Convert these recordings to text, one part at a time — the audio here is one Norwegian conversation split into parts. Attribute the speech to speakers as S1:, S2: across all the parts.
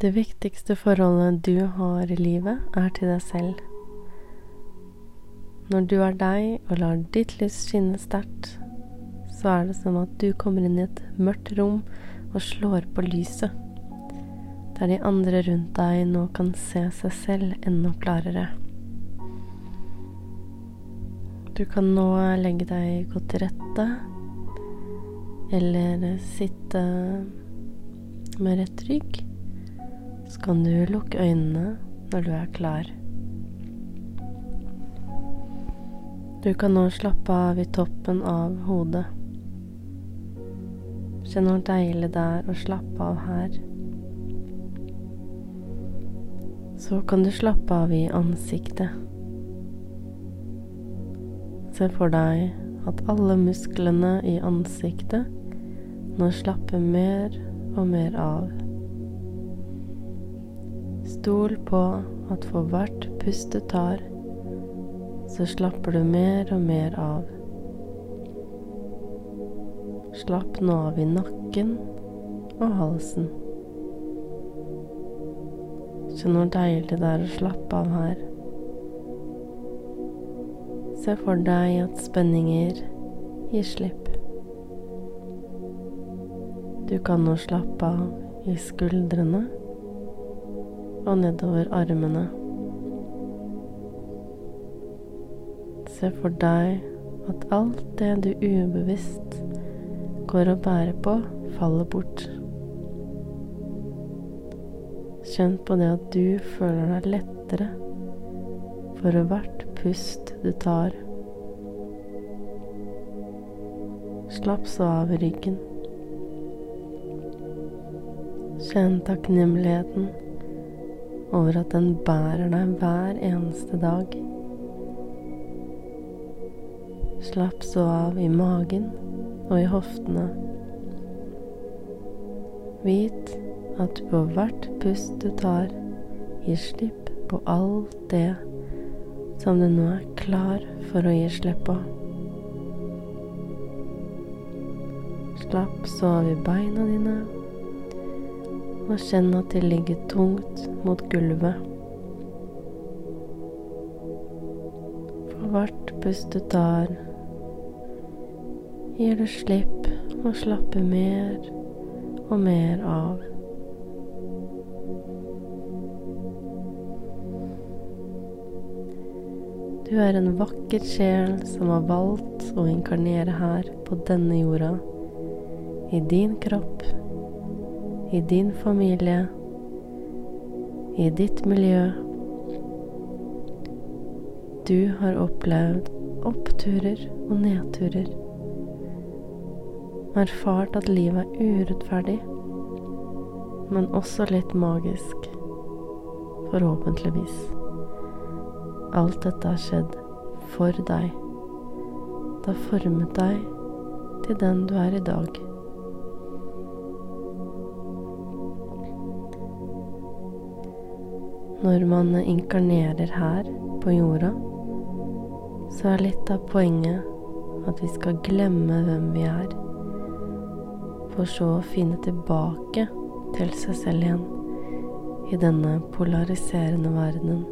S1: Det viktigste forholdet du har i livet, er til deg selv. Når du er deg og lar ditt lys skinne sterkt, så er det som at du kommer inn i et mørkt rom og slår på lyset, der de andre rundt deg nå kan se seg selv enda klarere. Du kan nå legge deg godt til rette, eller sitte med rett rygg så kan du lukke øynene når du er klar. Du kan nå slappe av i toppen av hodet. Kjenn hvor deilig det er å slappe av her. Så kan du slappe av i ansiktet. Se for deg at alle musklene i ansiktet nå slapper mer og mer av. Stol på at for hvert pust du tar, så slapper du mer og mer av. Slapp nå av i nakken og halsen. Kjenn hvor deilig det er å slappe av her. Se for deg at spenninger gir slipp. Du kan nå slappe av i skuldrene og nedover armene. Se for deg at alt det du ubevisst går og bærer på, faller bort. Kjenn på det at du føler deg lettere for hvert pust du tar. Slapp så av ryggen. Kjenn takknemligheten over at den bærer deg hver eneste dag. Slapp så av i magen og i hoftene. Vit at du på hvert pust du tar, gir slipp på alt det som du nå er klar for å gi slipp på. Slapp så av i beina dine og kjenn at de ligger tungt mot gulvet. For hvert pust du tar, gir du slipp og slapper mer og mer av. Du er en vakker sjel som har valgt å inkarnere her på denne jorda, i din kropp i din familie, i ditt miljø. Du har opplevd oppturer og nedturer. Erfart at livet er urettferdig, men også litt magisk. Forhåpentligvis. Alt dette har skjedd for deg. Det har formet deg til den du er i dag. Når man inkarnerer her på jorda, så er litt av poenget at vi skal glemme hvem vi er, for så å finne tilbake til seg selv igjen i denne polariserende verdenen.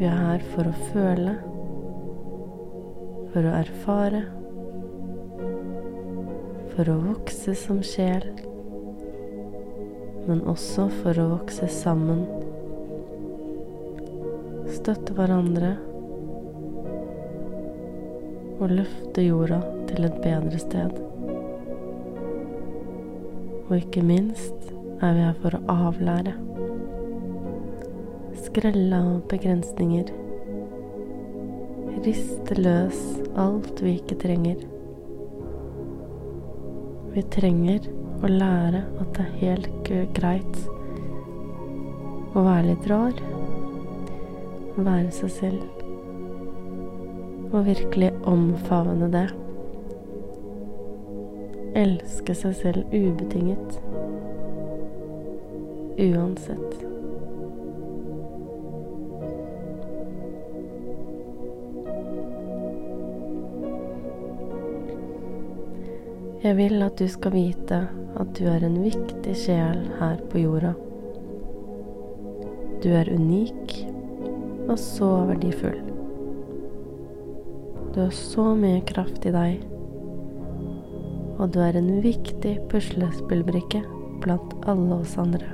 S1: Vi er her for å føle, for å erfare, for å vokse som sjel men også for å vokse sammen. Støtte hverandre og løfte jorda til et bedre sted. Og ikke minst er vi her for å avlære. Skrelle av begrensninger. Riste løs alt vi ikke trenger. Vi trenger og lære at det er helt greit å være litt rar, være seg selv, og virkelig omfavne det. Elske seg selv ubetinget, uansett. Jeg vil at du skal vite at du er en viktig sjel her på jorda. Du er unik og så verdifull. Du har så mye kraft i deg, og du er en viktig puslespillbrikke blant alle oss andre.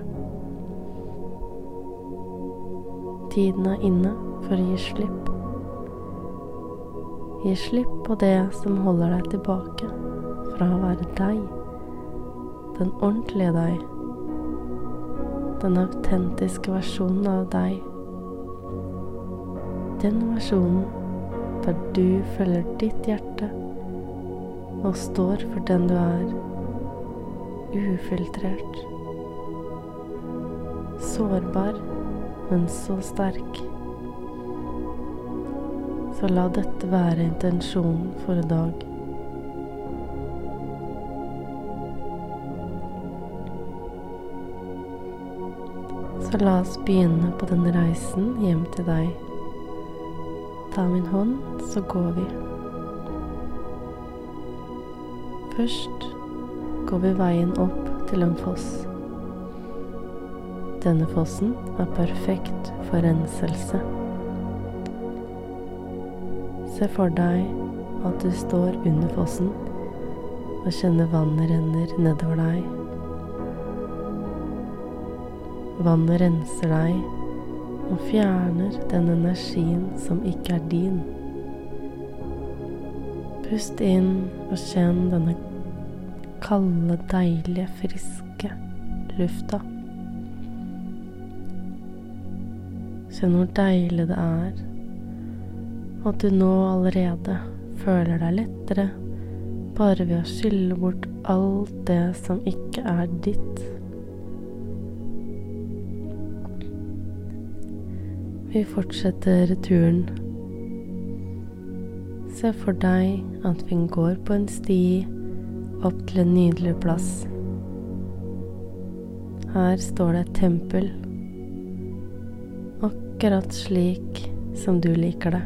S1: Tiden er inne for å gi slipp. Gi slipp på det som holder deg tilbake fra å være deg, den ordentlige deg, den autentiske versjonen av deg. Den versjonen der du følger ditt hjerte og står for den du er, ufiltrert, sårbar men så sterk. Så la dette være intensjonen for i dag. Så la oss begynne på denne reisen hjem til deg. Ta min hånd, så går vi. Først går vi veien opp til en foss. Denne fossen er perfekt for renselse. Se for deg at du står under fossen og kjenner vannet renner nedover deg. Vannet renser deg og fjerner den energien som ikke er din. Pust inn og kjenn denne kalde, deilige, friske lufta. Kjenn hvor deilig det er, at du nå allerede føler deg lettere bare ved å skylle bort alt det som ikke er ditt. Vi fortsetter turen. Se for deg at vi går på en sti opp til en nydelig plass. Her står det et tempel akkurat slik som du liker det.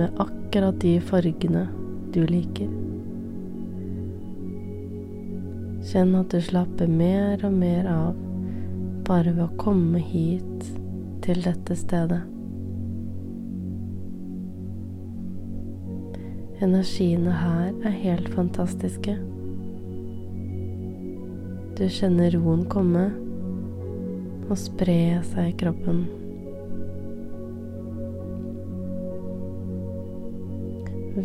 S1: Med akkurat de fargene du liker. Kjenn at du slapper mer og mer av bare ved å komme hit til dette stedet. Energiene her er helt fantastiske. Du kjenner roen komme og spre seg i kroppen.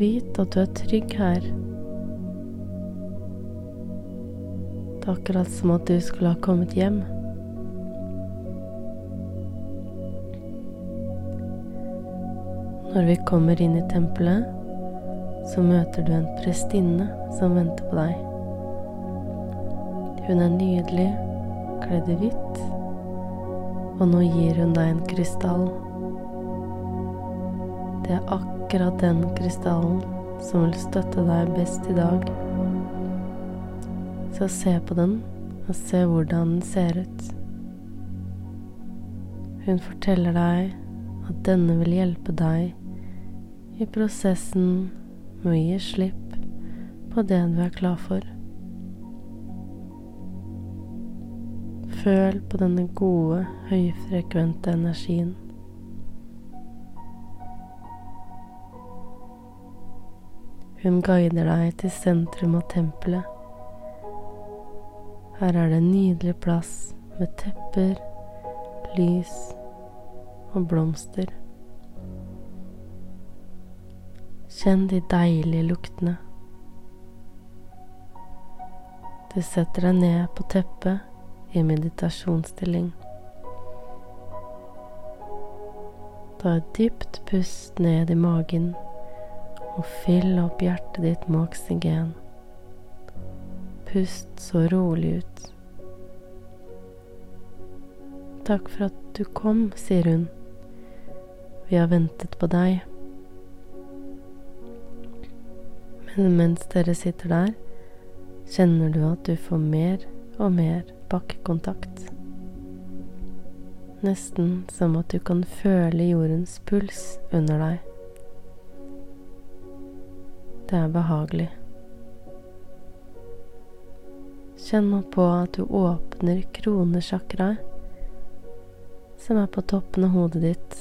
S1: Vit at du er trygg her. Det er akkurat som at du skulle ha kommet hjem. Når vi kommer inn i tempelet, så møter du en prestinne som venter på deg. Hun er nydelig, kledd i hvitt og nå gir hun deg en krystall. Det er akkurat den krystallen som vil støtte deg best i dag. Så se på den, og se hvordan den ser ut. Hun forteller deg at denne vil hjelpe deg i prosessen med å gi slipp på det du er klar for. Føl på denne gode, høyfrekvente energien. Hun guider deg til sentrum av tempelet. Her er det en nydelig plass med tepper, lys og blomster. Kjenn de deilige luktene. Du setter deg ned på teppet i meditasjonsstilling. Ta et dypt pust ned i magen og fyll opp hjertet ditt med oksygen. Pust så rolig ut. Takk for at du kom, sier hun. Vi har ventet på deg. Men mens dere sitter der, kjenner du at du får mer og mer bakkekontakt. Nesten som at du kan føle jordens puls under deg. Det er behagelig. Kjenn nå på at du åpner kronesjakraet, som er på toppen av hodet ditt,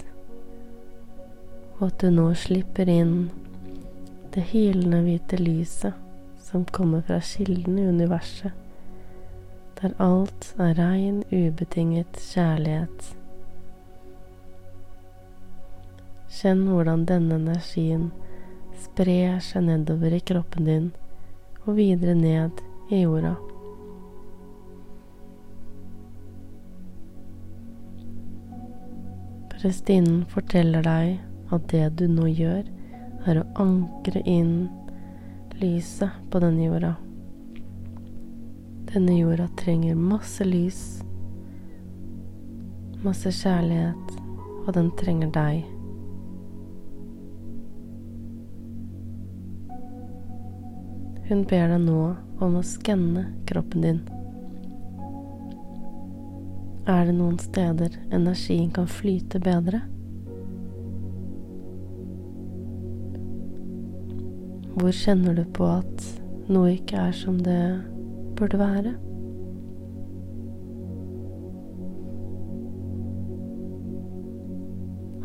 S1: og at du nå slipper inn det hylende hvite lyset som kommer fra kilden i universet, der alt er rein, ubetinget kjærlighet. Kjenn hvordan denne energien sprer seg nedover i kroppen din og videre ned i jorda. Prestinnen forteller deg at det du nå gjør, er å ankre inn lyset på denne jorda. Denne jorda trenger masse lys, masse kjærlighet, og den trenger deg. Hun ber deg nå om å skanne kroppen din. Er det noen steder energien kan flyte bedre? Hvor kjenner du på at noe ikke er som det burde være?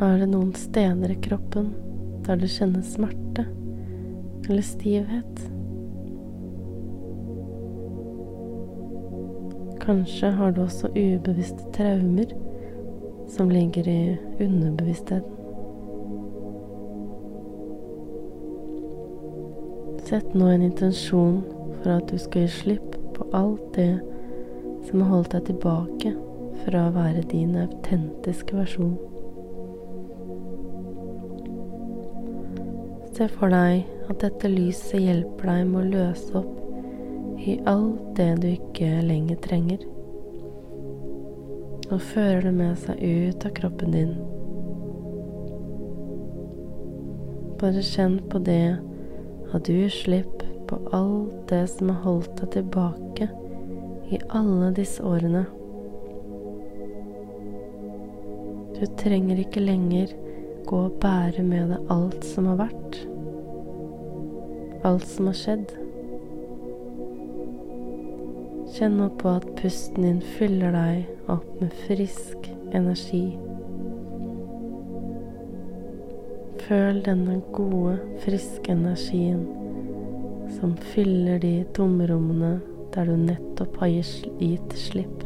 S1: Er det noen steder i kroppen der du kjenner smerte eller stivhet? Kanskje har du også ubevisste traumer som ligger i underbevisstheten. Sett nå en intensjon for at du skal gi slipp på alt det som har holdt deg tilbake fra å være din autentiske versjon. Se for deg at dette lyset hjelper deg med å løse opp i alt det du ikke lenger trenger, og fører det med seg ut av kroppen din. Bare kjenn på det at du slipp på alt det som har holdt deg tilbake i alle disse årene. Du trenger ikke lenger gå og bære med deg alt som har vært, alt som har skjedd. Kjenn nå på at pusten din fyller deg opp med frisk energi. Føl denne gode, friske energien som fyller de tomrommene der du nettopp har gitt slipp.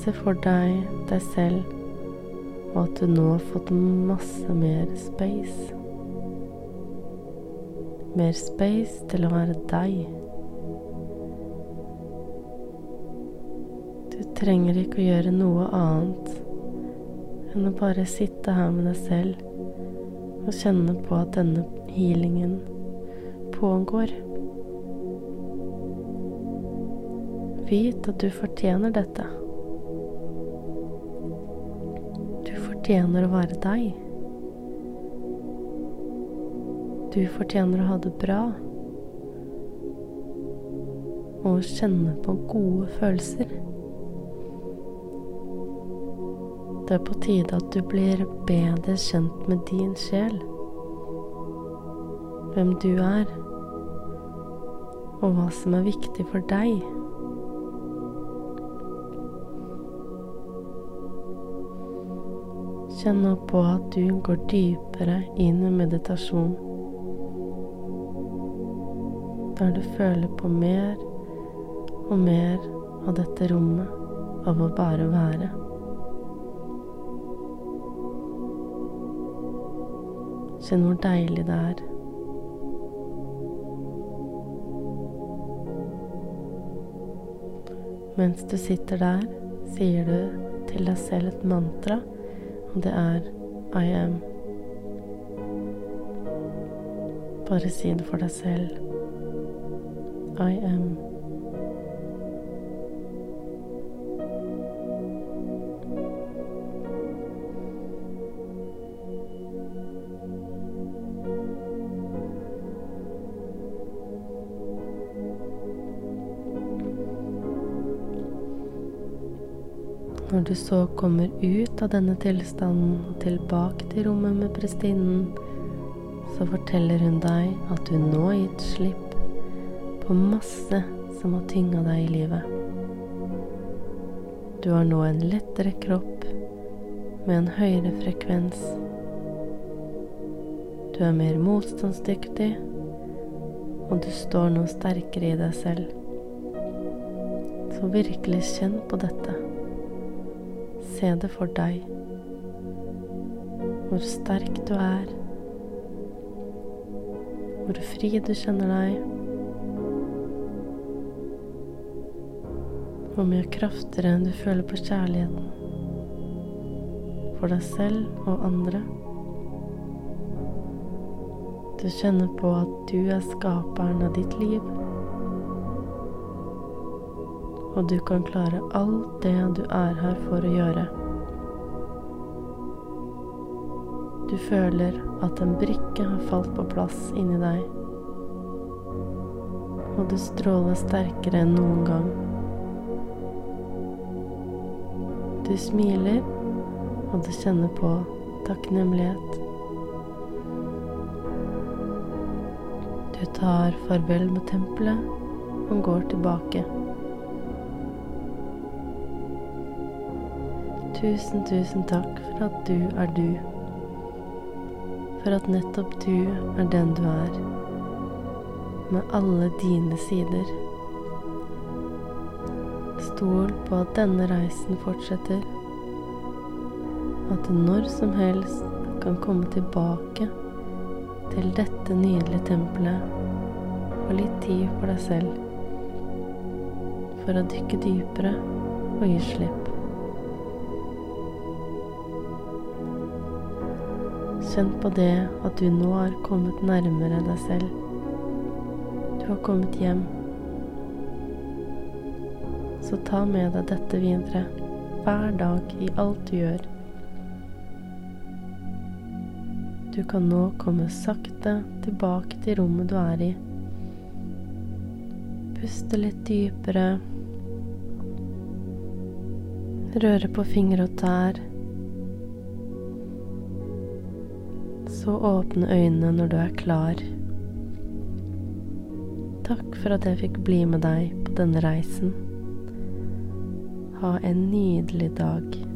S1: Se for deg deg selv og at du nå har fått masse mer space mer space til å være deg. Du trenger ikke å gjøre noe annet enn å bare sitte her med deg selv og kjenne på at denne healingen pågår. Vit at du fortjener dette. Du fortjener å være deg. Du fortjener å ha det bra og kjenne på gode følelser. Det er på tide at du blir bedre kjent med din sjel, hvem du er, og hva som er viktig for deg. Kjenn nå på at du går dypere inn i meditasjon der du føler på mer og mer av dette rommet av å bare være. Kjenn hvor deilig det er. Mens du sitter der, sier du til deg selv et mantra, og det er I am. Bare si det for deg selv. I am. Når du så kommer ut av denne tilstanden og tilbake til rommet med prestinnen, så forteller hun deg at du nå har gitt slipp på masse som har tynga deg i livet. Du har nå en lettere kropp med en høyere frekvens. Du er mer motstandsdyktig, og du står nå sterkere i deg selv. Så virkelig kjenn på dette. Se det for deg. Hvor sterk du er. Hvor fri du kjenner deg. Hvor mye kraftigere enn du føler på kjærligheten. For deg selv og andre. Du kjenner på at du er skaperen av ditt liv og du kan klare alt det du er her for å gjøre. Du føler at en brikke har falt på plass inni deg, og du stråler sterkere enn noen gang. Du smiler, og du kjenner på takknemlighet. Du tar farvel med tempelet og går tilbake. Tusen, tusen takk for at du er du. For at nettopp du er den du er, med alle dine sider. Stol på at denne reisen fortsetter. At du når som helst kan komme tilbake til dette nydelige tempelet og litt tid for deg selv. For å dykke dypere og gi slipp. Kjenn på det at du nå har kommet nærmere deg selv. Du har kommet hjem. Så ta med deg dette videre hver dag i alt du gjør. Du kan nå komme sakte tilbake til rommet du er i. Puste litt dypere. Røre på fingre og tær. Så åpne øynene når du er klar. Takk for at jeg fikk bli med deg på denne reisen. Ha en nydelig dag.